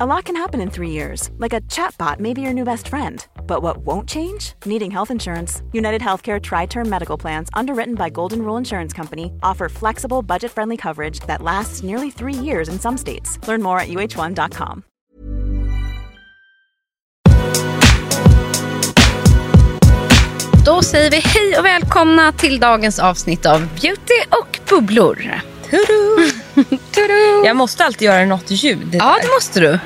A lot can happen in three years, like a chatbot may be your new best friend. But what won't change? Needing health insurance. United Healthcare Tri Term Medical Plans, underwritten by Golden Rule Insurance Company, offer flexible, budget friendly coverage that lasts nearly three years in some states. Learn more at uh1.com. Då säger vi hej och välkomna till dagens avsnitt av Beauty och bubblor. Tudu. Tudu. Jag måste alltid göra något ljud. Ja, det måste du.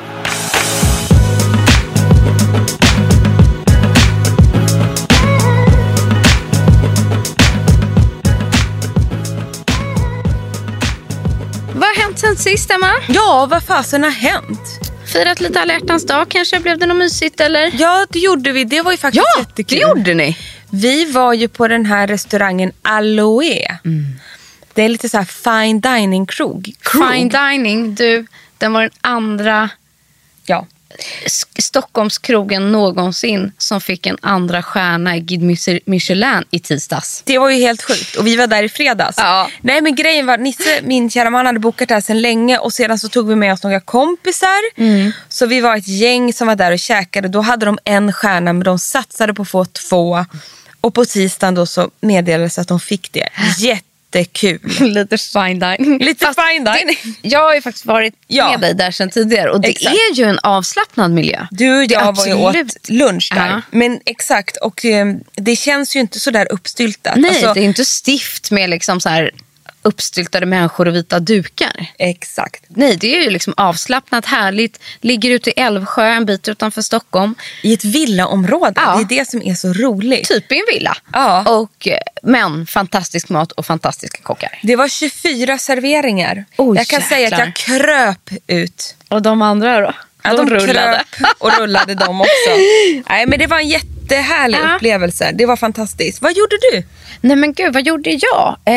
Vad har hänt sen sist, Emma? Ja, vad fasen har hänt? Firat lite alla hjärtans dag kanske? Blev det något mysigt eller? Ja, det gjorde vi. Det var ju faktiskt Ja, jättekul. det gjorde ni. Vi var ju på den här restaurangen Aloe. Det är lite så här fine dining-krog. Krog. Fine dining, du, den var den andra Ja. Stockholmskrogen någonsin som fick en andra stjärna i Guide Mich- Michelin i tisdags. Det var ju helt sjukt. Och vi var där i fredags. Ja. Nej men grejen var, Nisse, min kära man, hade bokat det här sedan länge och sedan så tog vi med oss några kompisar. Mm. Så vi var ett gäng som var där och käkade. Då hade de en stjärna men de satsade på att få två. Och på tisdagen då så meddelades att de fick det. Jättekul. Lite fine dining. Lite Fast fine dining. Jag har ju faktiskt varit Ja. med dig där sedan tidigare och det Exakt. är ju en avslappnad miljö. Du och jag var ju åt lunch där. Ja. Men exakt, och eh, det känns ju inte så där uppstyltat. Nej, Alltså, det är inte stift med liksom så här uppstyltade människor och vita dukar. Exakt. Nej, det är ju liksom avslappnat, härligt. Ligger ute i Älvsjö en bit utanför Stockholm. I ett villaområde. Ja. Det är det som är så roligt. Typ i en villa. Ja. Och, eh, men fantastisk mat och fantastiska kockar. Det var 24 serveringar. Oj, jag kan säga att jag kröp ut. Och de andra då? Ja, de kröp och rullade de också. Nej, men det var en jättehärlig Ja. upplevelse. Det var fantastiskt. Vad gjorde du? Nej men gud, vad gjorde jag? Eh,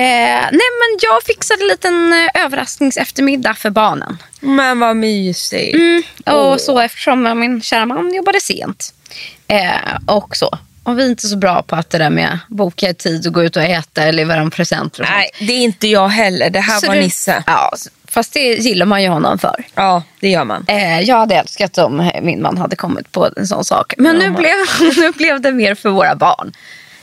nej men jag fixade en liten eh, överraskningseftermiddag för barnen. Men vad mysigt. Mm, och så eftersom min kära man jobbade sent. Eh, och så. Och vi är inte så bra på att det där med boka tid och gå ut och äta eller ge varandra presenter och Nej, det är inte jag heller. Det här Så var du- Nisse. Ja, fast det gillar man ju honom för. Ja, det gör man. Eh, jag hade älskat om min man hade kommit på en sån sak. Men nu blev, nu blev det mer för våra barn.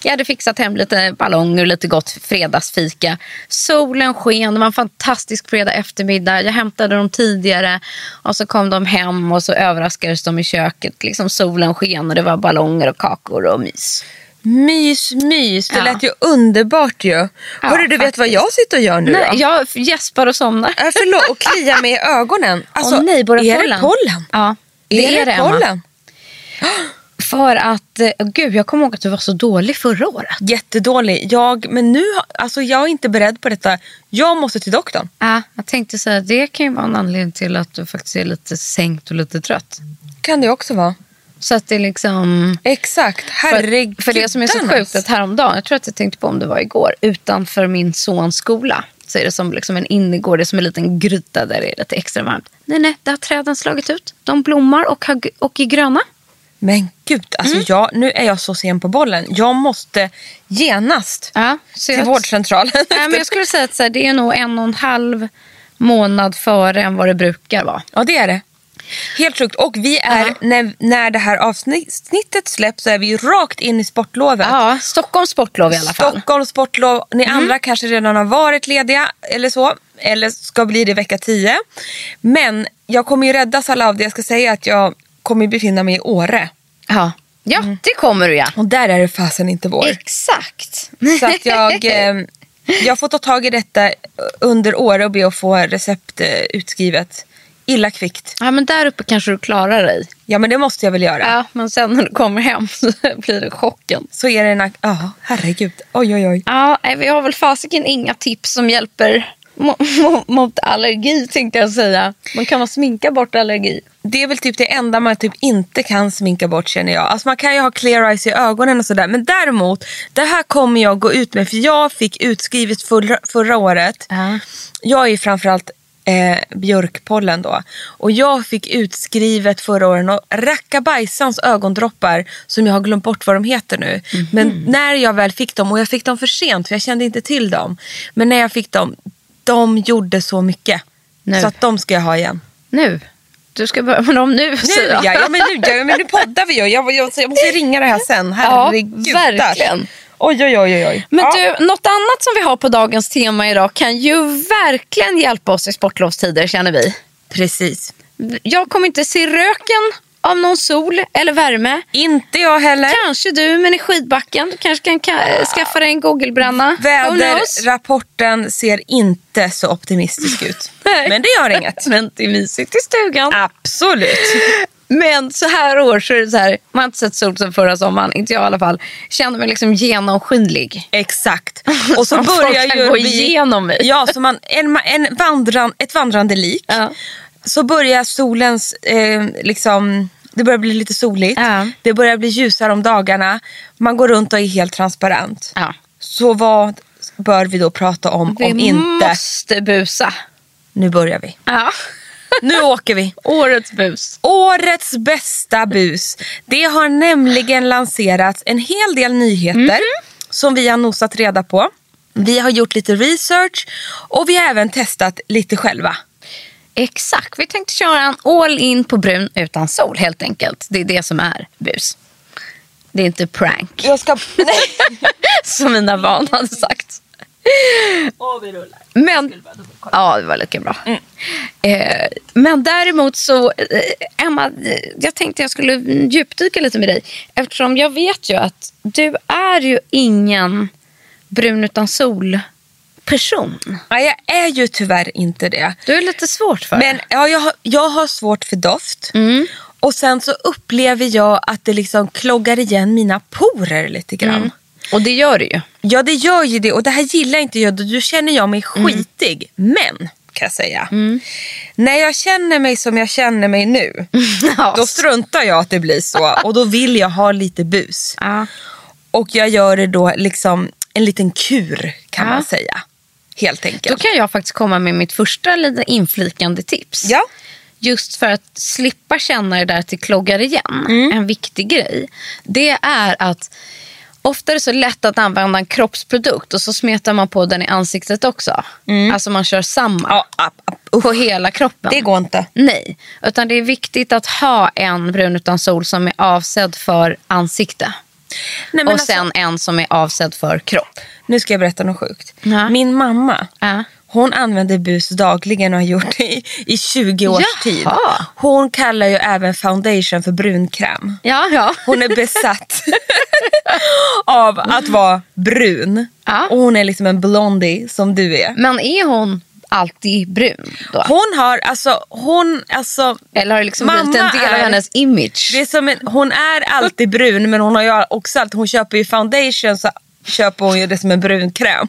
Jag hade fixat hem lite ballonger och lite gott fredagsfika. Solen sken, det var en fantastisk fredag eftermiddag. Jag hämtade dem tidigare och så kom de hem och så överraskades de i köket. Liksom solen sken och det var ballonger och kakor och mys. Mys, mys. Det Ja. lät ju underbart ju. Hörru, du vet vad jag sitter och gör nu Nej, då? jag gäspar och somnar. Äh, förlåt, och kliar mig i ögonen. Alltså, Åh nej, bara är pollen. det pollen? Ja, det är, är, det det, Emma. pollen? För att, eh, gud jag kommer ihåg att du var så dålig förra året. Jättedålig. Jag, men nu, alltså jag är inte beredd på detta. Jag måste till doktorn. Ja, jag tänkte säga att det kan ju vara en anledning till att du faktiskt är lite sänkt och lite trött. Kan det också vara. Så att det liksom... Exakt. Herregud. För, för det som är så sjukt att häromdagen, jag tror att jag tänkte på om det var igår, utanför min sons skola så är det som liksom en innergård, det är som en liten gryta där det är lite extra varmt. Nej, nej, där har träden slagit ut. De blommar och, har, och är gröna. Men gud, alltså Mm. jag, nu är jag så sen på bollen. Jag måste genast Ja, till jag- vårdcentralen. Nej, men jag skulle säga att här, det är nog en och en halv månad före än vad det brukar vara. Ja, det är det. Helt sjukt. Och vi är, Ja. när, när det här avsnittet släpps så är vi rakt in i sportlovet. Ja, Stockholms sportlov i alla fall. Stockholms sportlov. Ni andra kanske redan har varit lediga eller så. eller ska bli det vecka 10. Men jag kommer ju räddas alla av det. Jag ska säga att jag kommer befinna mig i Åre. Ja, ja det kommer du ja. Och där är det fasen inte vår. Exakt. Så att jag, eh, jag får ta tag i detta under Åre och be att få recept eh, utskrivet. Illa kvickt. Ja, men där uppe kanske du klarar dig. Ja men det måste jag väl göra. Ja, men sen när du kommer hem så blir det chocken. Så är det en... Ja, herregud. Oj oj oj. Ja, vi har väl fasiken inga tips som hjälper mo- mo- mot allergi tänkte jag säga. Man kan man sminka bort allergi. Det är väl typ det enda man typ inte kan sminka bort känner jag. Alltså man kan ju ha clear eyes i ögonen och sådär. Men däremot, det här kommer jag gå ut med. För jag fick utskrivet förra, förra året. Ja. Jag är ju framförallt eh, björkpollen då. Och jag fick utskrivet förra året och rackabajsans ögondroppar som jag har glömt bort vad de heter nu. Men när jag väl fick dem, och jag fick dem för sent för jag kände inte till dem. Men när jag fick dem, de gjorde så mycket. Nu. Så att de ska jag ha igen. Nu. Du ska börja med dem nu, Nu ja, ja, men nu, ja, men nu poddar vi ju. Jag, jag, jag måste ringa det här sen. Herregud. verkligen. Oj, oj, oj, oj. Men ja. du, något annat som vi har på dagens tema idag kan ju verkligen hjälpa oss i sportlovstider känner vi. Precis. Jag kommer inte se röken av någon sol eller värme. Inte jag heller. Kanske du, men i skidbacken. Du kanske kan ka- skaffa dig en googlebränna. Väderrapporten ser inte så optimistisk ut. Nej. Men det gör inget. Men det är mysigt i stugan. Absolut. Men så här år så är det så här, man har inte sett sol sen förra sommaren, inte jag i alla fall. Känner mig liksom genomskinlig. Exakt. Och så Som börjar folk kan ju gå vi- igenom mig. Ja, så man, en, en vandran, ett vandrande lik. Ja. Så börjar solens, eh, liksom, det börjar bli lite soligt. Ja. Det börjar bli ljusare om dagarna. Man går runt och är helt transparent. Ja. Så vad bör vi då prata om Vi om inte... måste busa. Nu börjar vi. Ja. Nu åker vi. Årets bus. Årets bästa bus. Det har nämligen lanserats en hel del nyheter Mhm. som vi har nosat reda på. Vi har gjort lite research och vi har även testat lite själva. Exakt, vi tänkte köra en all in på brun utan sol helt enkelt. Det är det som är bus. Det är inte prank, Jag ska... som mina barn hade sagt. Men, ja, det var lika bra. Eh, men däremot så, eh, Emma, eh, jag tänkte jag skulle djupdyka lite med dig. Eftersom jag vet ju att du är ju ingen brun utan sol person. Nej, jag är ju tyvärr inte det. Du är lite svårt för Men ja, jag, har, jag har svårt för doft. Mm. Och sen så upplever jag att det liksom kloggar igen mina porer lite grann. Mm. Och det gör det ju. Ja det gör ju det och det här gillar inte jag. Då känner jag mig Mm. skitig. Men kan jag säga. När jag känner mig som jag känner mig nu. Ja. Då struntar jag att det blir så. Och då vill jag ha lite bus. Ja. Och jag gör det då liksom en liten kur kan Ja. man säga. Helt Då enkelt. kan jag faktiskt komma med mitt första lite inflikande tips. Ja. Just för att slippa känna det där att det kloggar igen. Mm. En viktig grej. Det är att ofta är det så lätt att använda en kroppsprodukt och så smetar man på den i ansiktet också. Alltså man kör samma Mm. Ja, app, app, på hela kroppen. Det går inte. Nej, utan det är viktigt att ha en brun utan sol som är avsedd för ansikte. Nej, och alltså, sen en som är avsedd för kropp. Nu ska jag berätta något sjukt. Ja. Min mamma. Ja. Hon använder bus dagligen och har gjort det i, i 20 års Jaha. tid. Hon kallar ju även foundation för brunkräm. Ja, ja. Hon är besatt av att vara brun. Ja. Och hon är liksom en blondie som du är. Men är hon alltid brun då? Hon har alltså, hon, alltså Eller har det liksom blivit en del av hennes image? det är som en, hon är alltid brun men hon har ju också alltid, hon köper ju foundation så köper hon ju det som en brunkräm.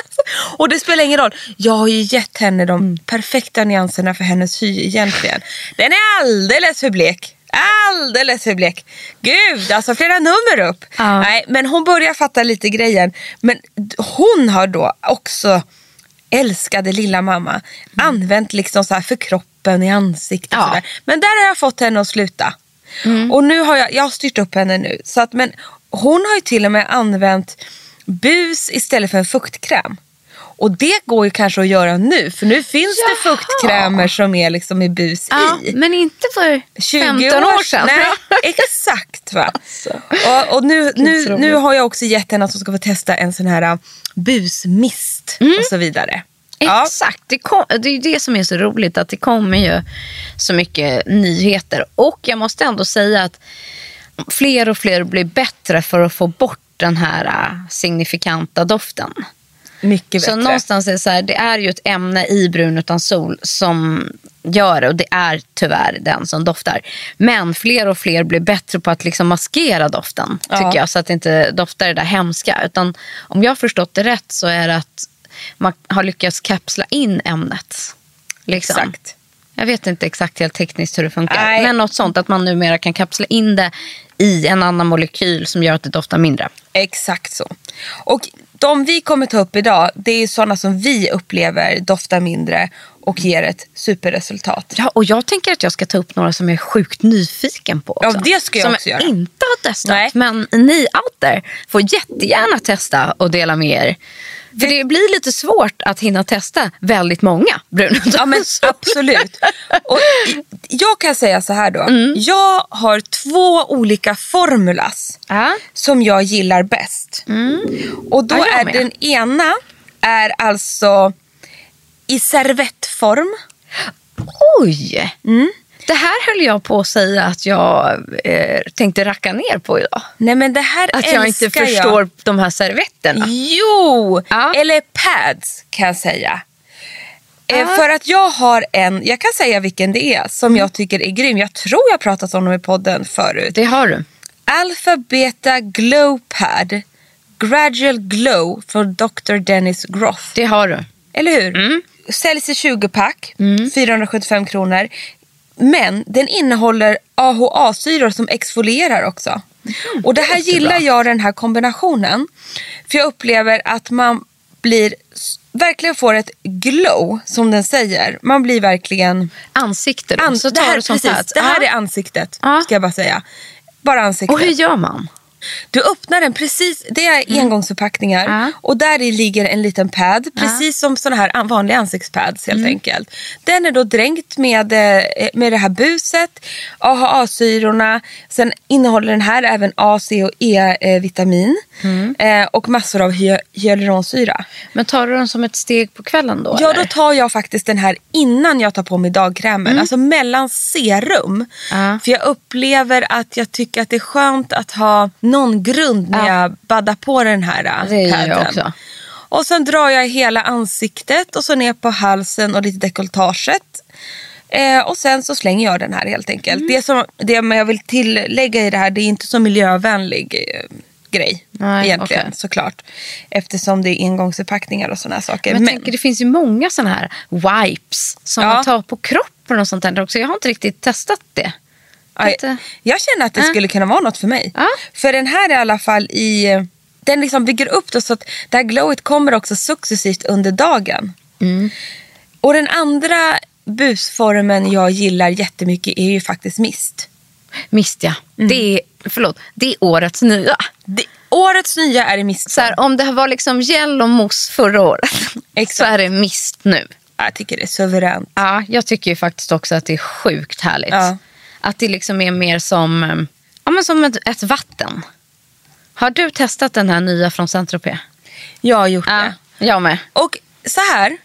Och det spelar ingen roll. Jag har ju gett henne de Mm. perfekta nyanserna för hennes hy egentligen. Den är alldeles för blek. Alldeles för blek. Gud, alltså flera nummer upp. Ja. Nej, men hon börjar fatta lite grejen. Men hon har då också, älskade lilla mamma, använt liksom så här för kroppen i ansiktet. Mm. Ja. Men där har jag fått henne att sluta. Mm. Och nu har jag, jag har styrt upp henne nu. Så att, men hon har ju till och med använt bus istället för en fuktkräm. Och det går ju kanske att göra nu. För nu finns det Jaha. fuktkrämer som är liksom i bus Ja, i. men inte för 20 15 år sedan. Nej, exakt. Va? Och, och nu, nu, nu har jag också gett henne att hon ska få testa en sån här uh, busmist Mm. och så vidare. Ja. Exakt, det, kom, det är det som är så roligt att det kommer ju så mycket nyheter. Och jag måste ändå säga att fler och fler blir bättre för att få bort den här äh, signifikanta doften. Mycket Så bättre. någonstans är det så här, det är ju ett ämne i brun utan sol som gör det och det är tyvärr den som doftar. Men fler och fler blir bättre på att liksom maskera doften Ja. tycker jag så att det inte doftar det där hemska. Utan om jag har förstått det rätt så är det att man har lyckats kapsla in ämnet. Liksom. Exakt. Jag vet inte exakt helt tekniskt hur det funkar. Nej. Men något sånt att man numera kan kapsla in det i en annan molekyl som gör att det doftar mindre. Exakt så. Och de vi kommer ta upp idag, det är sådana som vi upplever doftar mindre och ger ett superresultat. Ja, och jag tänker att jag ska ta upp några som jag är sjukt nyfiken på också. Ja, det ska jag som också göra. jag inte har testat. Nej. Men ni out there får jättegärna testa och dela med er. För det blir lite svårt att hinna testa väldigt många bruna Ja men absolut. Och jag kan säga så här då. Mm. Jag har två olika formulas Ja. som jag gillar bäst. Och då Ja, är den ena är alltså i servettform. Oj! Mm. Det här höll jag på att säga att jag eh, tänkte racka ner på idag. Nej men det här Att jag inte förstår de här servetterna. Jo! Ja. Eller pads kan jag säga. Eh, Ja. För att jag har en, jag kan säga vilken det är, som Mm. jag tycker är grym. Jag tror jag pratat om dem i podden förut. Det har du. Alpha Beta Glow Pad Gradual Glow från Dr. Dennis Groff. Det har du. Eller hur? Mm. Säljs i 20-pack, 475 kronor. Men den innehåller AHA-syror som exfolierar också. Och det här gillar jag den här kombinationen. För jag upplever att man blir verkligen får ett glow som den säger. Man blir verkligen... Ansikte då. An- så det, här, precis, det här är ansiktet, Ja. ska jag bara säga. Bara ansiktet. Och hur gör man? Du öppnar den precis, det är engångsförpackningar Ja. och där i ligger en liten pad. Precis som såna här an- vanliga ansiktspads helt enkelt. Den är då dränkt med, eh, med det här buset, AHA-syrorna. Sen innehåller den här även A, C och E-vitamin. Eh, och massor av hy- hyaluronsyra. Men tar du den som ett steg på kvällen då? Ja, eller? då tar jag faktiskt den här innan jag tar på mig dagkrämen. Alltså mellan serum. Ja. För jag upplever att jag tycker att det är skönt att ha någon grund när Ja. jag baddar på den här äh, Det padden. Och sen drar jag hela ansiktet och så ner på halsen och lite dekolletaget. Eh, och sen så slänger jag den här helt enkelt. Mm. Det, som, det jag vill tillägga i det här, det är inte så miljövänlig eh, grej. Nej, egentligen okej. såklart. Eftersom det är engångsförpackningar och sådana saker. Men jag tänker, det finns ju många sådana här wipes som Ja. man tar på kroppen och sånt där också. Jag har inte riktigt testat det. Aj, Jag känner att det skulle kunna vara något för mig. För den här är i alla fall i... Den liksom bygger upp det så att det här glowet kommer också successivt under dagen. Mm. Och den andra busformen jag gillar jättemycket är ju faktiskt mist. Mist ja. Mm. Det, är, förlåt, det är årets nya. Det, årets nya är mist. Så här, om det var liksom gel och mousse förra året så är det mist nu. Jag tycker det är suveränt. Ja, jag tycker faktiskt också att det är sjukt härligt. Ja. Att det liksom är mer som, eh, ja, men som ett, ett vatten. Har du testat den här nya från Saint-Tropez? Jag har gjort Ja, det. jag med. Och så här,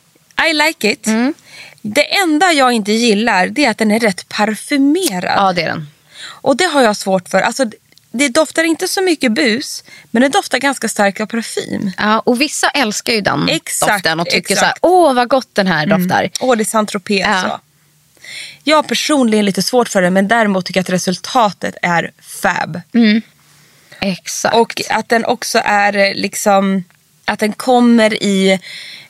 I like it. Mm. Det enda jag inte gillar det är att den är rätt parfymerad. Ja, det är den. Och det har jag svårt för. Alltså, det doftar inte så mycket bus, men det doftar ganska starkt av parfym. Ja, och vissa älskar ju den Exakt, doften och tycker exakt. så här, åh vad gott den här doftar. Åh, det är Saint-Tropez Ja. så. Jag personligen lite svårt för det, men däremot tycker jag att resultatet är fab. Exakt. Och att den också är eh, liksom, att den kommer i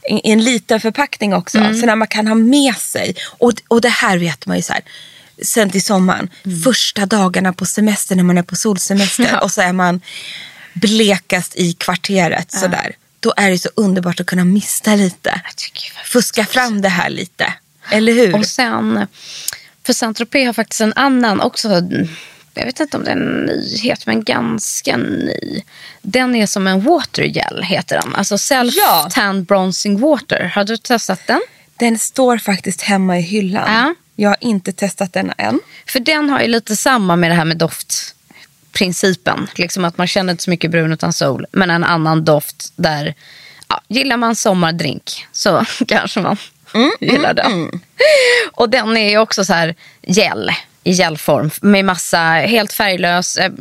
en, i en liten förpackning också. Mm. Så när man kan ha med sig. Och, och det här vet man ju så här. Sen till sommaren, första dagarna på semester när man är på solsemester Mm. Ja. och så är man blekast i kvarteret sådär. Då är det så underbart att kunna mista lite. Fuska fram det här lite. Eller hur? Och sen, för Saint-Tropez har faktiskt en annan också, jag vet inte om det är en nyhet, men ganska ny. Den är som en watergel heter den. Alltså self Ja. tan bronzing water. Har du testat den? Den står faktiskt hemma i hyllan. Ja. Jag har inte testat den än. För den har ju lite samma med det här med doftprincipen. Liksom att man känner inte så mycket brun utan sol. Men en annan doft där ja, gillar man sommardrink så kanske man Mm, gillar den. Och den är också så här gel i gelform med massa helt färglös, eh,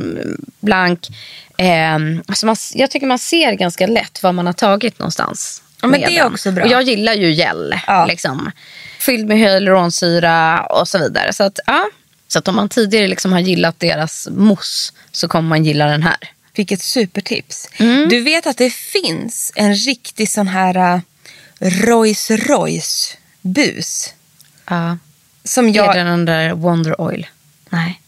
blank. Eh, alltså man, jag tycker man ser ganska lätt vad man har tagit någonstans. Ja, men det är den. också bra. Och jag gillar ju gel. Ja. Liksom. Fylld med hyaluronsyra och så vidare. Så att, ja. så att om man tidigare liksom har gillat deras mousse så kommer man gilla den här. Vilket supertips. Mm. Du vet att det finns en riktig sån här uh, Rolls Royce bus. Ja. Som Är jag... det den där Wonder Oil? Nej.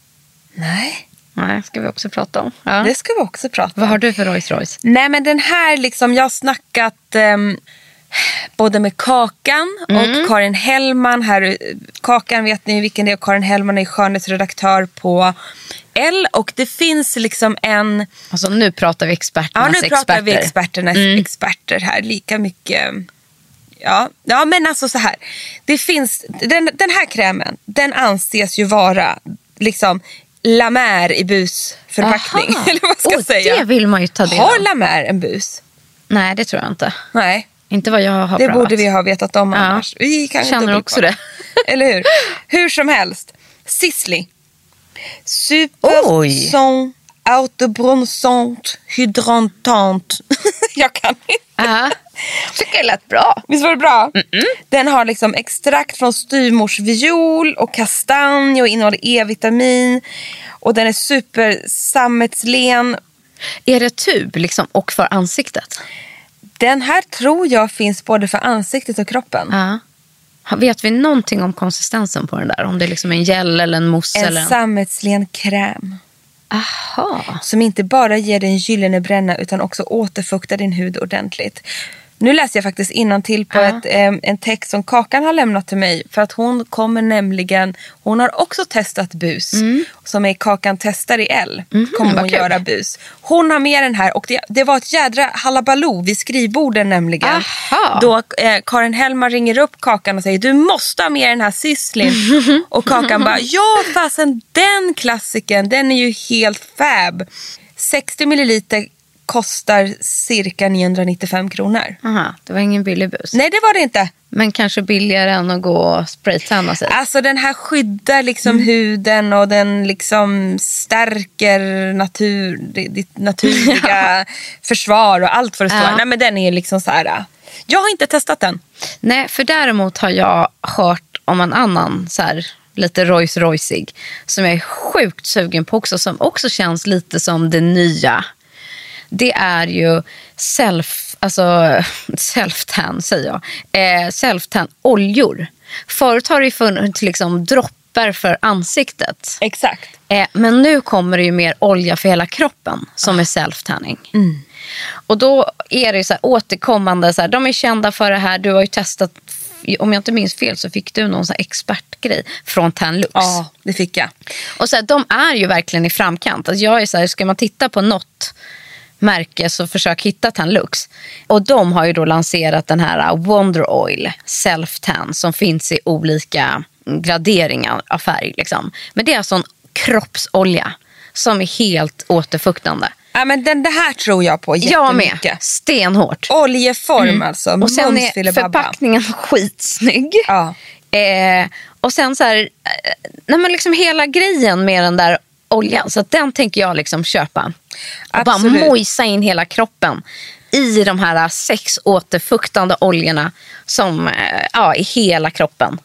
Nej, Nej, ska vi också prata om. Ja. det ska vi också prata Vad om. har du för Rolls Royce? Nej men den här liksom, jag har snackat ehm, både med Kakan och Karin Hellman. Här, Kakan vet ni vilken det är och Karin Hellman är skönhetsredaktör på L. Och det finns liksom en... Alltså nu pratar vi experternas Ja nu pratar experter. vi experternas experter här. Lika mycket... Ja, ja men alltså så här. Det finns, den, den här krämen den anses ju vara liksom La Mer i busförpackning. Aha. Eller vad ska jag Oh, säga. Det vill man ju ta del Har av. La Mer en bus? Nej, det tror jag inte. Nej. Inte vad jag har Det prövat. borde vi ha vetat om Ja. annars. Vi kan Känner också det. Eller hur? Hur som helst. Sisley. Oj. Super son autobronzant hydrantant. jag kan inte. Ja. Tycker det lät bbra. Visst var det bra? Den har liksom extrakt från styvmorsviol och kastanj och innehåller E-vitamin. Och den är supersammetslen. Är det tub liksom och för ansiktet? Den här tror jag finns både för ansiktet och kroppen. Ja. Vet vi någonting om konsistensen på den där? Om det liksom är en gel eller en mousse? eller En en... sammetslen kräm. Aha. Som inte bara ger dig en gyllene bränna utan också återfuktar din hud ordentligt. Nu läser jag faktiskt till på Ja. ett, eh, en text som Kakan har lämnat till mig. För att hon kommer nämligen, hon har också testat bus. Som är Kakan testar i L. kommer Mm. vad hon kul. göra bus. Hon har med den här och det, det var ett jädra halabaloo vid skrivborden nämligen. Aha. Då eh, Karin Hellman ringer upp Kakan och säger du måste ha med den här sysslin. och Kakan bara ja fasen den klassiken den är ju helt fab. 60 milliliter kostar cirka 995 kronor. Aha. Det var ingen billig bus. Nej det var det inte. Men kanske billigare än att gå och spraytanna sig. Alltså den här skyddar liksom Mm. huden och den liksom stärker natur, ditt naturliga försvar och allt för det står. Ja. Nej men den är liksom så här. äh, Jag har inte testat den. Nej, för däremot har jag hört om en annan så här, lite Rolls Royceig som jag är sjukt sugen på också, som också känns lite som det nya. Det är ju self, alltså self-tan säger jag, eh, self-tan oljor. Förut har det ju funnits liksom droppar för ansiktet. Exakt. Eh, men nu kommer det ju mer olja för hela kroppen som är self-tanning. Och då är det ju så återkommande, så här, de är kända för det här. Du har ju testat, om jag inte minns fel så fick du någon så expertgrej från Tanlux. Ja, det fick jag. Och så här, de är ju verkligen i framkant. Alltså jag är så här, ska man titta på något märke så försök hitta Tanlux. Och de har ju då lanserat den här Wonder Oil Self-Tan som finns i olika graderingar av färg. Liksom. Men det är alltså en kroppsolja som är helt återfuktande. Ja, men den, det här tror jag på Jag med. jättemycket. Stenhårt. Oljeform alltså. Och sen Mums är förpackningen skitsnygg. Ja. Eh, och sen så här, eh, nej men liksom hela grejen med den där oljan. Så den tänker jag liksom köpa. Och bara mojsa in hela kroppen i de här sex återfuktande oljorna som eh, ja, i hela kroppen.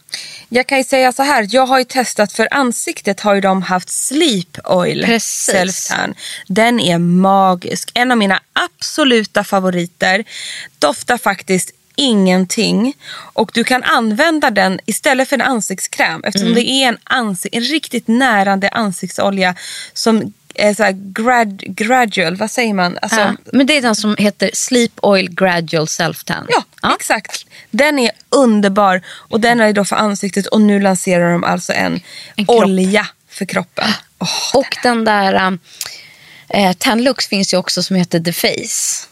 Jag kan ju säga så här, jag har ju testat för ansiktet har ju de haft Sleep Oil Precis. Den är magisk. En av mina absoluta favoriter. Doftar faktiskt ingenting. Och du kan använda den istället för en ansiktskräm eftersom det är en, ansik- en riktigt närande ansiktsolja som är så här grad, gradual, vad säger man? Alltså, Ja, men det är den som heter Sleep Oil Gradual Self-Tan. Ja, exakt. Den är underbar och den är då för ansiktet och nu lanserar de alltså en, En olja för kroppen. Åh, Och den där eh, Tanlux finns ju också som heter The Face.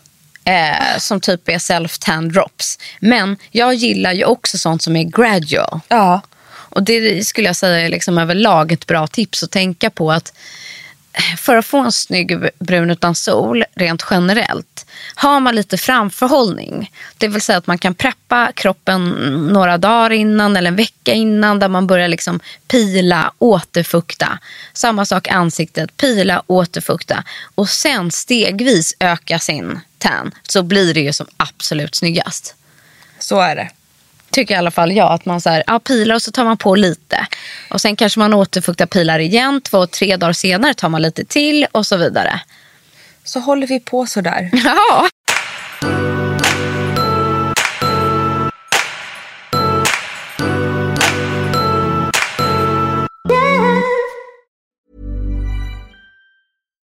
Eh, som typ är self-tan drops. Men jag gillar ju också sånt som är gradual. ja. Och det skulle jag säga är liksom överlag ett bra tips att tänka på att för att få en snygg brun utan sol rent generellt har man lite framförhållning. Det vill säga att man kan preppa kroppen några dagar innan eller en vecka innan där man börjar liksom pila, återfukta. Samma sak ansiktet, pila, återfukta och sen stegvis öka sin tan så blir det ju som absolut snyggast. Så är det. Tycker i alla fall jag. Att man så här, ja, pilar och så tar man på lite. Och sen kanske man återfuktar pilar igen. Två, tre dagar senare tar man lite till och så vidare. Så håller vi på sådär. Ja.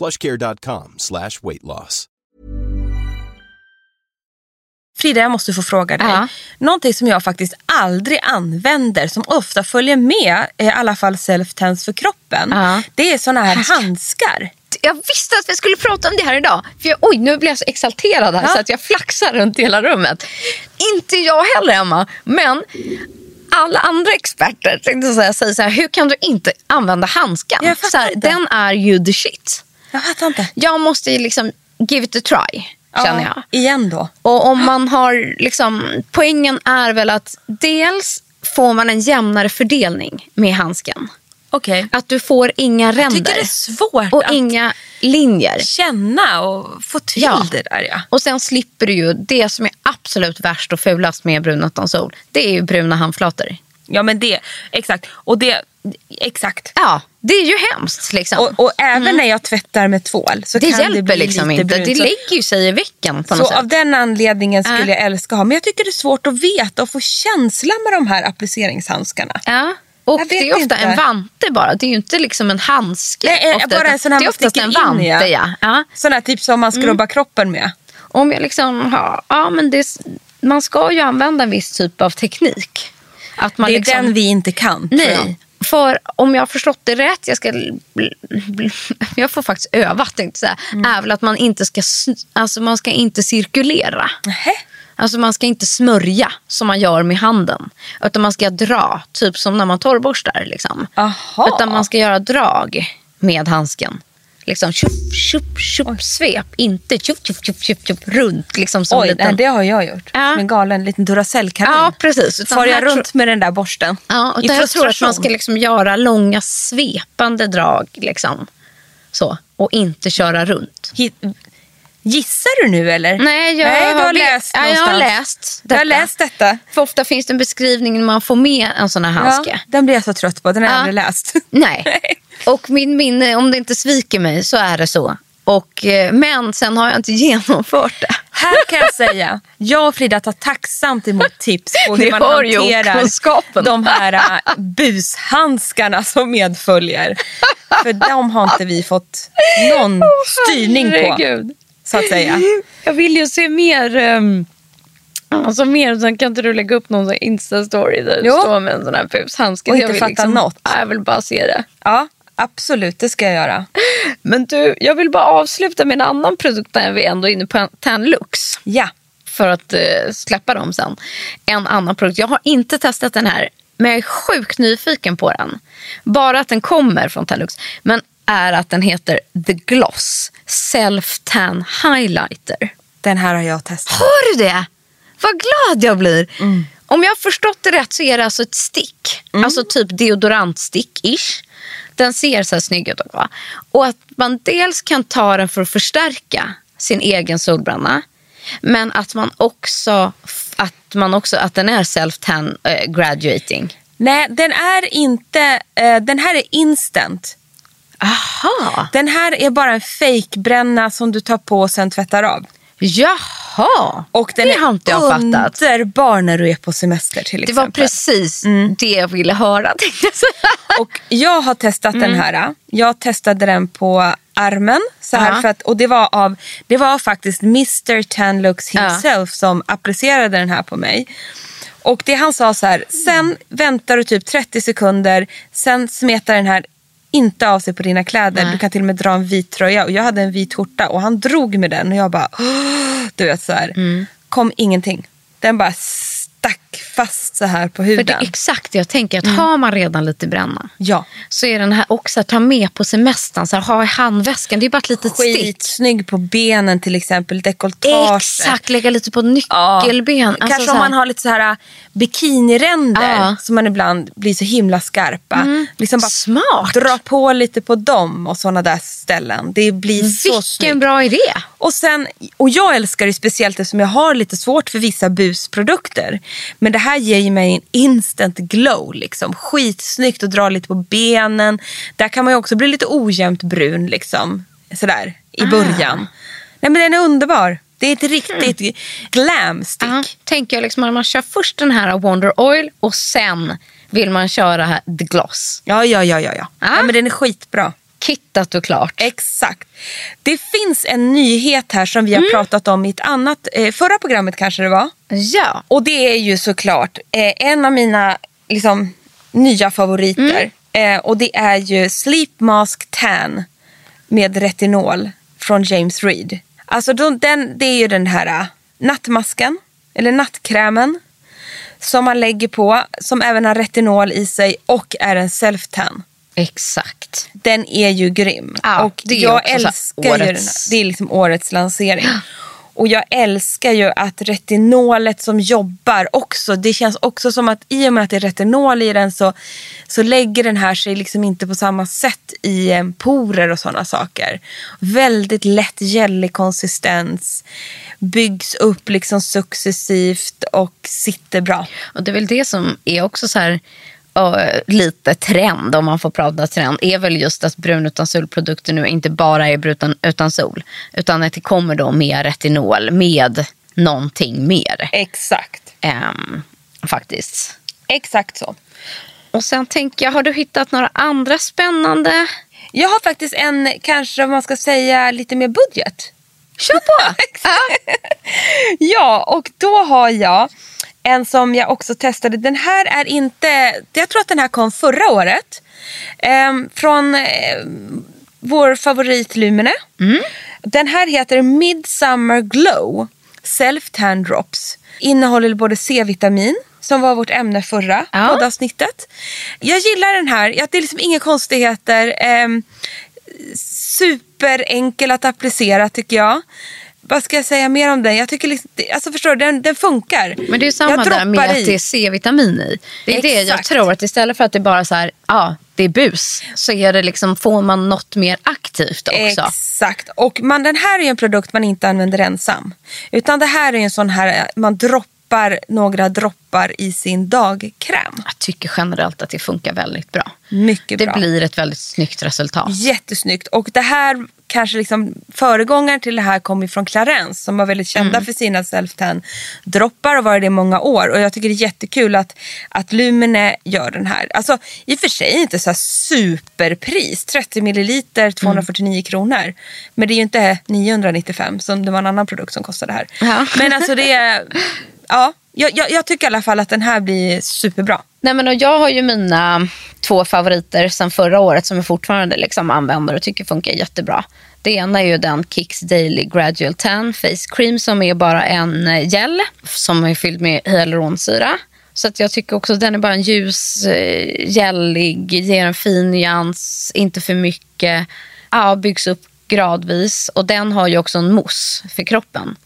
plushcare.com slash weight loss. Frida, jag måste få fråga dig. Ja. Någonting som jag faktiskt aldrig använder, som ofta följer med, i alla fall self-tens för kroppen. Ja. Det är såna här Handskar. Jag visste att vi skulle prata om det här idag. För jag, oj, nu blir jag så exalterad här Ja. så att jag flaxar runt hela rummet. Inte jag heller, Emma. Men alla andra experter tänkte jag säga, säger så här, hur kan du inte använda handskan? Så här, den är ju the shit. Jag fattar inte. Jag måste ju liksom give it a try, känner jag. Igen då. Och om man har liksom, poängen är väl att dels får man en jämnare fördelning med handsken. Okej. Att du får inga Jag ränder. tycker det är svårt och att inga linjer. känna och få till Ja. det där. Ja. Och sen slipper du ju det som är absolut värst och fulast med brun utan sol. Det är ju bruna handflator. ja, men det, exakt. Och det, exakt. Ja, det är ju hemskt liksom. Och, och även när jag tvättar med tvål så det kan hjälper det bli liksom lite inte. brunt. Det lägger ju sig i veckan på något Så sätt. av den anledningen skulle Ja. jag älska att ha. Men jag tycker det är svårt att veta och få känsla med de här appliceringshandskarna. Ja. Och det är ofta inte. en vante bara. Det är ju inte liksom en handske. Nej, eh, ofta, bara en sån här det är oftast en vante. ja. Ja. Ja. Sån här typ som man Mm. skrubbar kroppen med. Om jag liksom har, ja, men det, man ska ju använda en viss typ av teknik. Att man det är liksom, den vi inte kan. Nej, för om jag har förstått det rätt, jag, ska, jag får faktiskt öva, tänkte säga, Mm. är väl att man inte ska, alltså man ska inte cirkulera. Nähä. Alltså man ska inte smörja som man gör med handen. Utan man ska dra, typ som när man torrborstar. Liksom. Aha. Utan man ska göra drag med handsken. Liksom tjup, tjup, tjup, svep. Inte tjup, tjup, tjup, tjup, tjup, runt. Liksom som Oj, liten... nej, det har jag gjort. Ja. Som en galen liten Duracell-kanin. Ja, precis. Far jag runt med den där borsten. Ja, I utan jag tror att man ska liksom göra långa svepande drag. Liksom. Så, och inte köra runt. Hi- Gissar du nu eller? Nej, jag, Nej, har läst ja, jag har läst Du har detta. läst detta. För ofta finns det en beskrivning när man får med en sån här handske. Ja, den blir jag så trött på. Den har jag Ja. aldrig läst. Nej. Och min minne, om det inte sviker mig, så är det så Och, eh, men sen har jag inte genomfört det. Här kan jag säga, jag och Frida tar tacksamt emot tips på hur Ni man hanterar de här äh, bushandskarna som medföljer. För de har inte vi fått någon styrning på, Herregud. Så att säga. Jag vill ju se mer. Um, alltså mer, sen kan inte du lägga upp någon Insta-story där du står med en sån här pushandske. Och Jag inte vill fatta något. Ja, Jag vill bara se det. Ja, absolut, det ska jag göra. Men du, jag vill bara avsluta med en annan produkt där vi ändå är inne på Tanlux. Ja, För att eh, släppa dem sen. En annan produkt. Jag har inte testat den här. Men jag är sjukt nyfiken på den. Bara att den kommer från Tanlux. Men är att den heter The Gloss Self Tan Highlighter. den här har jag testat. Har du det? Vad glad jag blir. Om jag har förstått det rätt så är det alltså ett stick. Alltså typ deodorantstick-ish. Den ser så här snygg ut. också? Och att man dels kan ta den för att förstärka sin egen solbränna. Men att man också, att, man också, att den är self-tan eh, graduating. Nej, den är inte, eh, den här är instant. Aha. Den här är bara en fejkbränna som du tar på och sen tvättar av. Jaha. Och den det är har inte jag fattat. underbar när du är på semester till Det exempel. var precis det jag ville höra. Och jag har testat den här. Jag testade den på armen. Så här för att, och det var, av, det var faktiskt Mr Tanlux himself som applicerade den här på mig. Och det han sa så här, sen väntar du typ 30 sekunder, sen smetar den här inte av sig på dina kläder. Du kan till och med dra en vit tröja. Och jag hade en vit skjorta och han drog med den och jag bara, du vet så här. Mm. Kom ingenting. Den bara stack fast så här på För huden. det är exakt det jag tänker. Att Har man redan lite bränna Ja. så är den här också att ta med på semestern. Så här, ha i handväskan. Det är bara ett litet stick. Skitsnygg på benen till exempel. Dekoltage. Exakt, lägga lite på Ja. nyckelben. Alltså, Kanske så om man har lite så här äh, bikiniränder Ja. som man ibland blir så himla skarpa. Liksom bara Smart. dra på lite på dem och sådana där ställen. Det blir så Vilken snyggt. bra idé. Och, sen, och jag älskar det speciellt eftersom jag har lite svårt för vissa busprodukter. Men det här ger ju mig en instant glow. Liksom. Skitsnyggt att dra lite på benen. Där kan man också bli lite ojämnt brun liksom. Sådär i början. Nej men den är underbar. Det är ett riktigt glam stick. Ja, tänker jag liksom att man kör först den här Wonder Oil och sen vill man köra The Gloss. Ja, ja, ja, ja. ja. Ja. ja men den är skitbra. Kittat och klart. Exakt. Det finns en nyhet här som vi har pratat om i ett annat, eh, förra programmet kanske det var. Ja. Och det är ju såklart eh, en av mina liksom, nya favoriter. Eh, och det är ju Sleep Mask Tan med retinol från James Reed. Alltså de, den, det är ju den här nattmasken, eller nattkrämen. Som man lägger på, som även har retinol i sig och är en self-tan. Exakt. Den är ju grym. Ja, och det är jag älskar ju den årets- Det är liksom årets lansering. Och jag älskar ju att retinolet som jobbar också. Det känns också som att i och med att det är retinol i den så, så lägger den här sig liksom inte på samma sätt i eh, porer och sådana saker. Väldigt lätt gällig konsistens. Byggs upp liksom successivt och sitter bra. Och det är väl det som är också så här lite trend, om man får prata trend, är väl just att brun utan solprodukter nu inte bara är brun utan, sol. Utan att det kommer då med retinol, med någonting mer. Exakt. Ehm, faktiskt. Exakt så. Och sen tänker jag, har du hittat några andra spännande? Jag har faktiskt en, kanske om man ska säga lite mer budget. Kör på! Ja, och då har jag en som jag också testade. Den här är inte, jag tror att den här kom förra året. Ehm, från eh, vår favorit Lumene. Den här heter Midsummer Glow Self Tan Drops. Innehåller både C-vitamin som var vårt ämne förra Ja. poddavsnittet. Jag gillar den här. Det är liksom inga konstigheter. Ehm, superenkel att applicera tycker jag. Vad ska jag säga mer om den? Jag tycker liksom, det- alltså förstår du, den, den funkar. Men det är samma där med att det är C-vitamin i. Det är det jag Exakt. tror, att istället för att det bara så här, ja, det är bus, så är det liksom, får man något mer aktivt också. Exakt. Och man, den här är ju en produkt man inte använder ensam. Utan det här är en sån här, man droppar några droppar i sin dagkräm. Jag tycker generellt att det funkar väldigt bra. Mycket Det bra. blir ett väldigt snyggt resultat. Jättesnyggt. Och det här kanske liksom föregångaren till det här kom ifrån Clarence som var väldigt kända Mm. för sina self-tan droppar och varit det i många år. Och jag tycker det är jättekul att, att Lumene gör den här. Alltså i och för sig inte så superpris. 30 milliliter 249 Mm. kronor. Men det är ju inte 995 som det var en annan produkt som kostade här. Ja. Men alltså det är, ja. Jag, jag, jag tycker i alla fall att den här blir superbra. Nej, men och jag har ju mina två favoriter sedan förra året som jag fortfarande liksom använder och tycker funkar jättebra. Det ena är ju den Kicks Daily Gradual Tan Face Cream som är bara en gel som är fylld med hyaluronsyra. Så att jag tycker också att den är bara en ljus, eh, gällig, ger en fin nyans, inte för mycket. Ja, byggs upp gradvis och den har ju också en mousse för kroppen.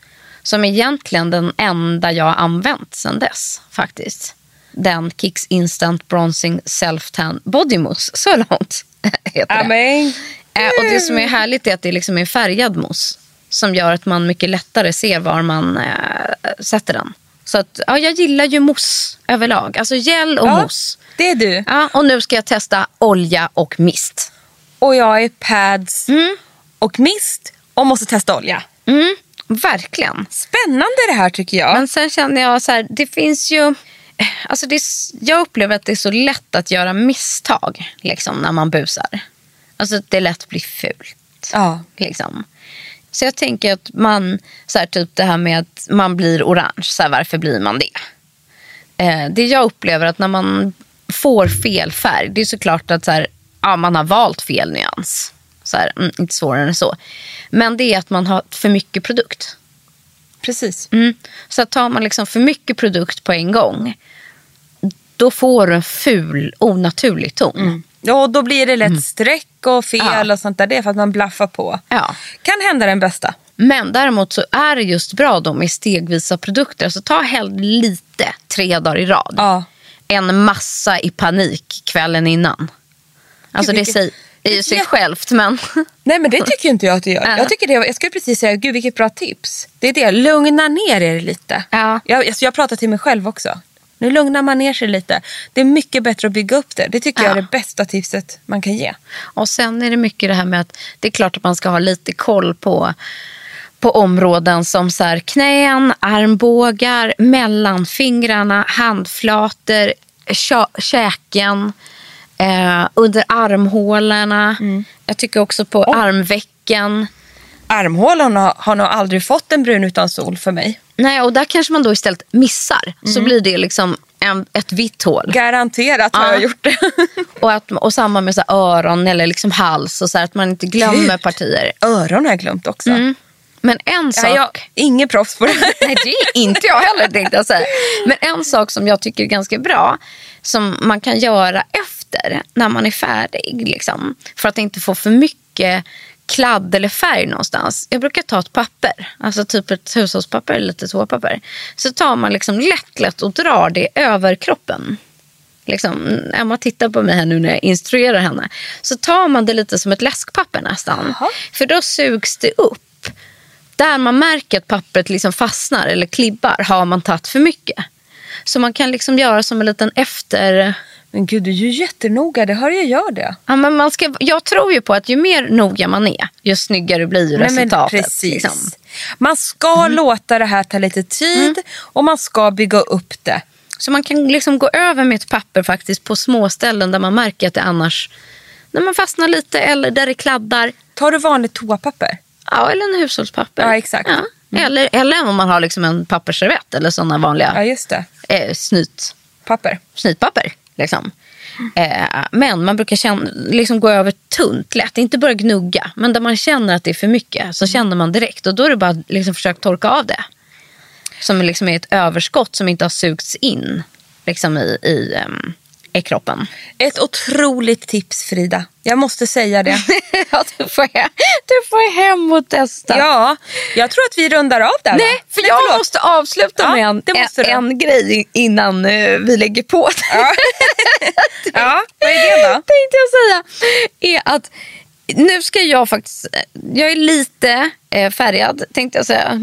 Som är egentligen den enda jag har använt sedan dess faktiskt. Den Kicks Instant Bronzing Self Tan Body Mousse. Så långt heter det. Amen. Eh, och det som är härligt är att det liksom är färgad mousse. Som gör att man mycket lättare ser var man eh, sätter den. Så att, ja, jag gillar ju mousse överlag. Alltså gel och Ja. mousse. Det är du. Ja, och nu ska jag testa olja och mist. Och jag är pads och mist och måste testa olja. Mm, verkligen. Spännande det här tycker jag. Men sen känner jag så här, det finns ju... Alltså det, är jag upplever att det är så lätt att göra misstag liksom, när man busar. Alltså det är lätt att bli fult. ja. Liksom. Så jag tänker att man, så här, typ det här med att man blir orange, så här, varför blir man det? Eh, det jag upplever att när man får fel färg, det är såklart att så här, ja, man har valt fel nyans. Så här, mm, inte svårare än så. Men det är att man har för mycket produkt. Precis. Mm. Så tar man liksom för mycket produkt på en gång, då får du en ful, onaturlig ton. Ja, och då blir det lätt streck och fel Mm. Ja. och sånt där. Det är för att man blaffar på. Ja. Kan hända den bästa. Men däremot så är det just bra då med stegvisa produkter. Alltså ta hellre lite tre dagar i rad. Ja. En massa i panik kvällen innan. Alltså Gud, det vilket- säger i sig jätte- självt men... Nej men det tycker inte jag att du gör. Ja. Jag, tycker det, jag skulle precis säga, gud vilket bra tips. Det är det, lugna ner er lite. Ja. Jag, alltså, jag pratar till mig själv också. Nu lugnar man ner sig lite. Det är mycket bättre att bygga upp det. Det tycker jag är Ja. det bästa tipset man kan ge. Och sen är det mycket det här med att det är klart att man ska ha lite koll på, på områden som så här knän, armbågar, mellanfingrarna, handflator, kä- käken, eh, under armhålorna. Jag tycker också på armvecken. Armhålan har, har nog aldrig fått en brun utan sol för mig. Nej, och där kanske man då istället missar. Så blir det liksom en, ett vitt hål. Garanterat har Ja. jag gjort det. Och, att, och samma med så öron eller liksom hals. Och så här, att man inte glömmer Gud. partier. Öron har jag glömt också. Mm. Men en sak... Ja, jag, ingen proffs på det här. Nej, det är inte jag heller tänkte jag säga. Men en sak som jag tycker är ganska bra, som man kan göra efter när man är färdig, liksom, för att inte få för mycket kladd eller färg någonstans. Jag brukar ta ett papper, alltså typ ett hushållspapper eller lite toapapper. Så tar man liksom lätt, lätt och drar det över kroppen. Liksom, Emma tittar på mig här nu när jag instruerar henne. Så tar man det lite som ett läskpapper nästan. För då sugs det upp. Där man märker att pappret liksom fastnar eller klibbar har man tagit för mycket. Så man kan liksom göra som en liten efter... Men gud, du är ju jättenoga. Det hör jag gör det. Ja, men man ska, jag tror ju på att ju mer noga man är, ju snyggare blir ju Nej, men resultatet. precis. liksom. Man ska låta det här ta lite tid och man ska bygga upp det. Så man kan liksom gå över med ett papper faktiskt på små ställen där man märker att det annars när man fastnar lite eller där det kladdar. Tar du vanligt toapapper? Ja, eller en hushållspapper. Ja, exakt. Mm. Ja. Eller, eller om man har liksom en pappersservett eller sådana vanliga Ja, just det. eh, snyt, Papper. snytpapper. Liksom. Eh, men man brukar känna, liksom gå över tunt lätt, inte börja gnugga. Men där man känner att det är för mycket så känner man direkt. Och då är det bara att liksom försöka torka av det. Som liksom är ett överskott som inte har sugts in liksom i, i, um, i kroppen. Ett otroligt tips Frida. Jag måste säga det. ja, du, får hem, du får hem och testa. ja, jag tror att vi rundar av där. Nej, för jag förlåt. måste avsluta Ja, med en, det måste en, en grej innan eh, vi lägger på. Ja. ja, vad är det då? tänkte jag säga. Är att nu ska jag faktiskt... Jag är lite eh, färgad, tänkte jag säga.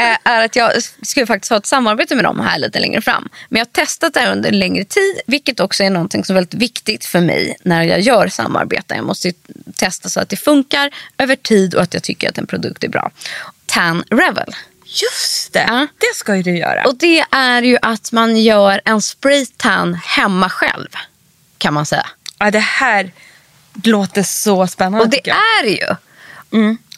eh, är att jag ska faktiskt ha ett samarbete med dem här lite längre fram. Men jag har testat det här under en längre tid, vilket också är någonting som är väldigt viktigt för mig när jag gör samarbeten. Jag måste testa så att det funkar över tid och att jag tycker att en produkt är bra. Tan Revel. Just det, Ja. det ska ju du göra. Och det är ju att man gör en spraytan hemma själv, kan man säga. ja, det här låter så spännande. Och det är ju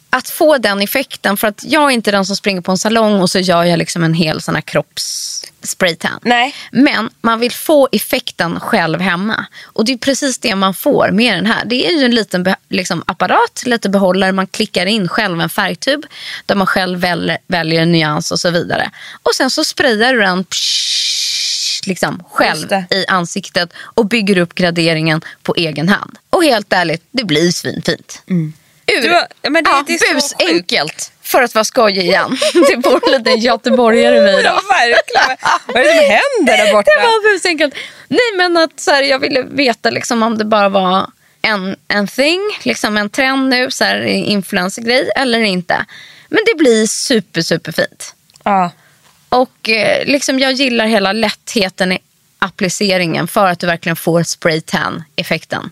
att få den effekten. För att jag är inte den som springer på en salong och så gör jag liksom en hel sån här kroppsspraytan. Nej. Men man vill få effekten själv hemma. Och det är precis det man får med den här. Det är ju en liten liksom, apparat, lite behållare. Man klickar in själv en färgtub där man själv väl- väljer en nyans och så vidare. Och sen så sprayar du den psh, liksom, själv det. i ansiktet och bygger upp graderingen på egen hand. Och helt ärligt, det blir svinfint. Ur, Du har- ja, men det- ja, det är så bus sjukt. enkelt. För att vara skojig igen. det bor en liten göteborgare i mig idag. verkligen. Vad är det som händer där borta? Det var busenkelt. Nej men att så här, jag ville veta liksom, om det bara var en, en thing, liksom en trend nu, så här, influencergrej eller inte. Men det blir super super fint. Ja. Och eh, liksom jag gillar hela lättheten i appliceringen för att du verkligen får spray tan effekten.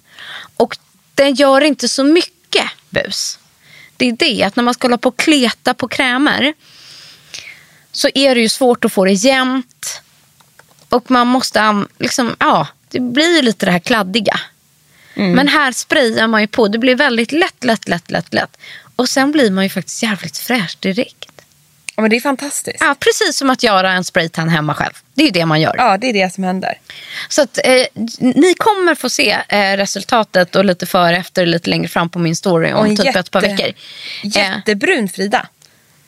Och den gör inte så mycket bus. Det är det att när man ska hålla på och kleta på krämer så är det ju svårt att få det jämnt. Och man måste, liksom, ja, det blir ju lite det här kladdiga. Men här sprayar man ju på, det blir väldigt lätt, lätt, lätt, lätt, lätt. Och sen blir man ju faktiskt jävligt fräsch direkt. Ja, men det är fantastiskt. Ja, precis som att göra en spraytan hemma själv. Det är ju det man gör. Ja, det är det som händer. Så att, eh, ni kommer få se eh, resultatet och lite före efter lite längre fram på min story om typ ett par jätte- veckor. Eh, Jättebrun Frida.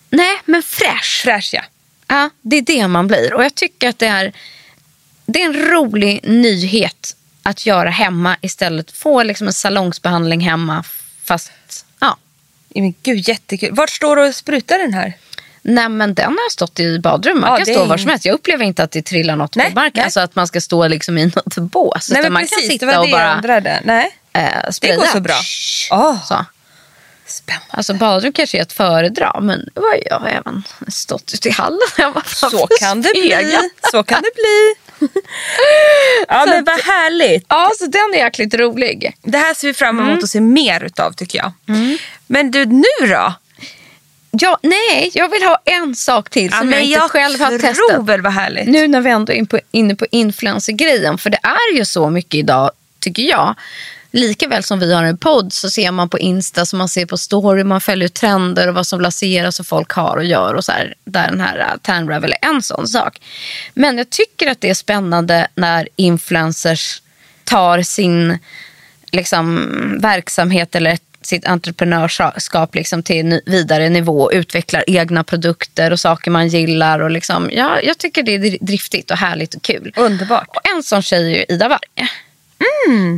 nej, men fräsch. Fräsch ja. Ja, det är det man blir. Och jag tycker att det är, det är en rolig nyhet att göra hemma istället. Få liksom en salongsbehandling hemma fast. Ja, Men gud, jättekul. Vart står du och sprutar den här? Nej men den har stått i badrummet. Man Ja, kan det stå var som helst. Jag upplever inte att det trillar något Nej, på marken. Alltså att man ska stå liksom i något bås. Nej, men man precis, kan det sitta var det och bara jag undrade. Nej, eh, spraya. går så bra. Åh. Så. spännande. Alltså badrum kanske är att föredra men har jag även stått ute i hallen. Jag bara, Så kan det bli. Så kan det bli. Ja, men vad härligt. Ja, så den är jäkligt rolig. Det här ser vi fram emot Mm. att se mer utav tycker jag. Men du, nu då? Ja, nej, jag vill ha en sak till som men jag inte jag själv har tror testat. väl vad härligt. Nu när vi ändå är in på, inne på influencer-grejen, för det är ju så mycket idag, tycker jag. Lika väl som vi har en podd så ser man på Insta, så man ser på story, man följer trender och vad som lanseras och folk har och gör. och så här, Där den här uh, Tan Revel är en sån sak. Men jag tycker att det är spännande när influencers tar sin liksom, verksamhet eller sitt entreprenörskap liksom, till vidare nivå och utvecklar egna produkter och saker man gillar. Och liksom, ja, jag tycker det är dri- driftigt och härligt och kul. Underbart. Och en sån tjej är Ida Warg.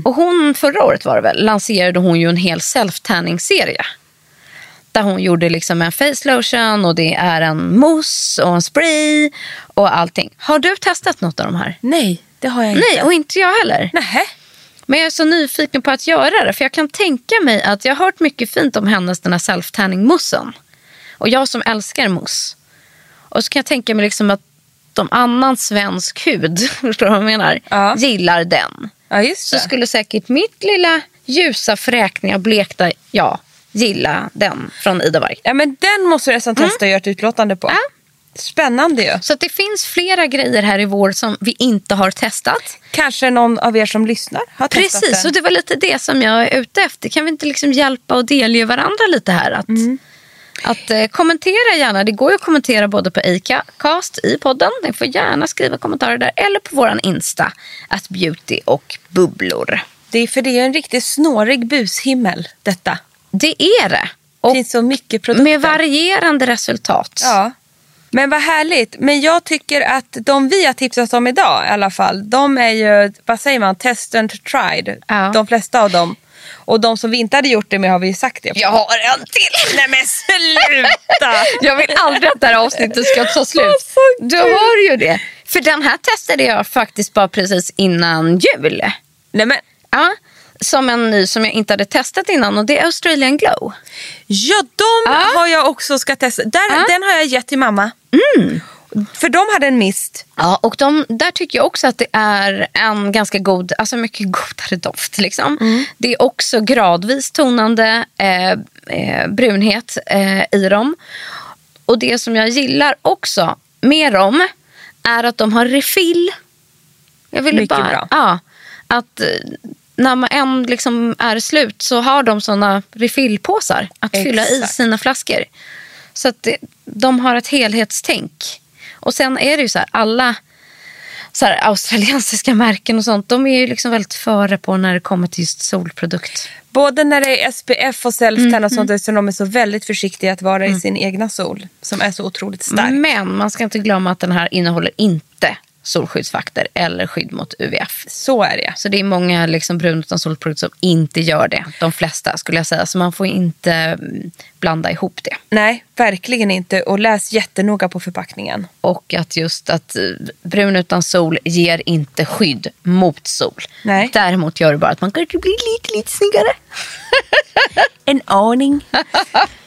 Och hon, förra året var det väl, lanserade hon ju en hel self-tanning-serie. Där hon gjorde liksom en face lotion och det är en mousse och en spray och allting. Har du testat något av de här? Nej, det har jag inte. Nej, och inte jag heller. Nähä. Men jag är så nyfiken på att göra det. För jag kan tänka mig att jag har hört mycket fint om hennes den här self-tanning-moussen. Och jag som älskar mousse. Och så kan jag tänka mig liksom att de annan svensk hud, förstår du vad jag menar, Ja. gillar den. Ja, Så skulle säkert mitt lilla ljusa, fräkniga, blekta jag gilla den från Ida Warg. Ja, men den måste du nästan testa och göra ett utlåtande på. Ja. Spännande ju. Så det finns flera grejer här i vår som vi inte har testat. Kanske någon av er som lyssnar har testat Precis, och det var lite det som jag är ute efter. Kan vi inte liksom hjälpa och delge varandra lite här? Att, att eh, kommentera gärna. Det går ju att kommentera både på Acast i podden. Ni får gärna skriva kommentarer där. Eller på våran Insta. Att beauty och bubblor. Det är för det är en riktigt snårig bushimmel detta. Det är det. Det Och finns så mycket produkter. med varierande resultat. Ja. Men vad härligt. Men jag tycker att de vi har tipsat om idag i alla fall. De är ju, vad säger man, test and tried. Ja. De flesta av dem. Och de som vi inte hade gjort det med har vi ju sagt det. Jag har en till. Nej men sluta! Jag vill aldrig att det här avsnittet ska ta slut. så Du har ju det. För den här testade jag faktiskt bara precis innan jul. Nej men Ja, som en ny som jag inte hade testat innan och det är Australian Glow. Ja, de Ja. har jag också ska testa. Där, Ja. Den har jag gett till mamma. För de hade en mist. Ja, och de, där tycker jag också att det är en ganska god, alltså mycket godare doft. Liksom. Det är också gradvis tonande eh, eh, brunhet eh, i dem. Och det som jag gillar också med dem är att de har refill. Jag ville Mycket bara, bra. Ja, att eh, när man en liksom är slut så har de såna refillpåsar att fylla i Exakt. sina flaskor. Så att de har ett helhetstänk. Och sen är det ju så här, alla så här, australiensiska märken och sånt, de är ju liksom väldigt före på när det kommer till just solprodukt. Både när det är SPF och self-tan Mm, och sånt där, så de är så väldigt försiktiga att vara i sin egna sol. Som är så otroligt stark. Men man ska inte glömma att den här innehåller inte solskyddsfaktor eller skydd mot UVF. Så är det. Så det är många liksom brun utan solprodukter som inte gör det. De flesta skulle jag säga. Så man får inte mm, blanda ihop det. Nej, verkligen inte. Och läs jättenoga på förpackningen. Och att just att eh, brun utan sol ger inte skydd mot sol. Nej. Däremot gör det bara att man kanske blir lite, lite snyggare. En aning.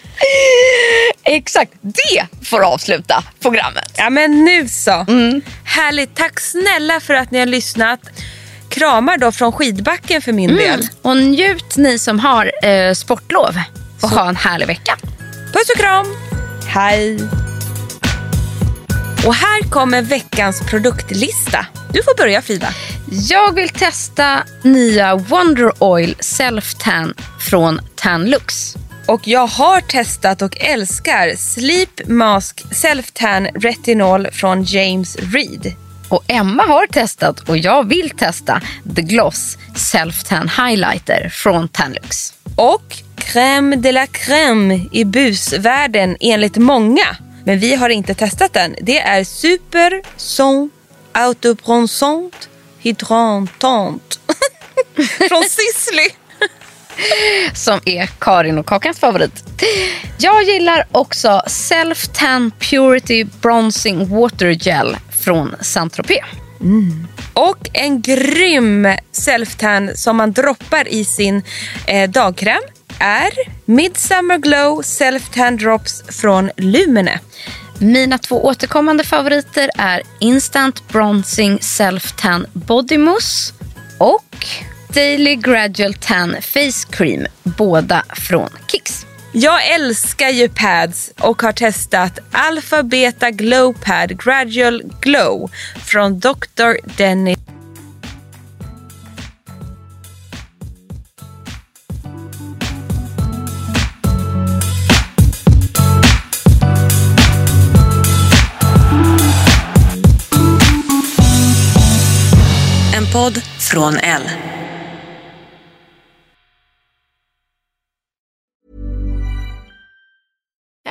Exakt, det får avsluta programmet. Ja men nu så. Mm. Härligt. Tack snälla för att ni har lyssnat. Kramar då från skidbacken för min Mm. del. Och njut ni som har eh, sportlov och ha en härlig vecka. Puss och kram. Hej. Och här kommer veckans produktlista. Du får börja Frida. Jag vill testa nya Wonder Oil Self Tan från Tanlux. Och jag har testat och älskar Sleep Mask Self Tan Retinol från James Reed. Och Emma har testat och jag vill testa The Gloss Self Tan Highlighter från Tanlux. Och crème de la crème i busvärlden enligt många. Men vi har inte testat den. Det är Super Son Autobronzant Hydrantant. Från Sisley. Som är Karin och Kakans favorit. Jag gillar också Self Tan Purity Bronzing Water Gel från Saint-Tropez. Och en grym self-tan som man droppar i sin eh, dagkräm är Midsummer Glow Self-Tan Drops från Lumene. Mina två återkommande favoriter är Instant Bronzing Self Tan Body Mousse och Daily Gradual Tan Face Cream, båda från Kicks. Jag älskar ju pads och har testat Alpha Beta Glow Pad Gradual Glow från Dr. Dennis. En podd från L.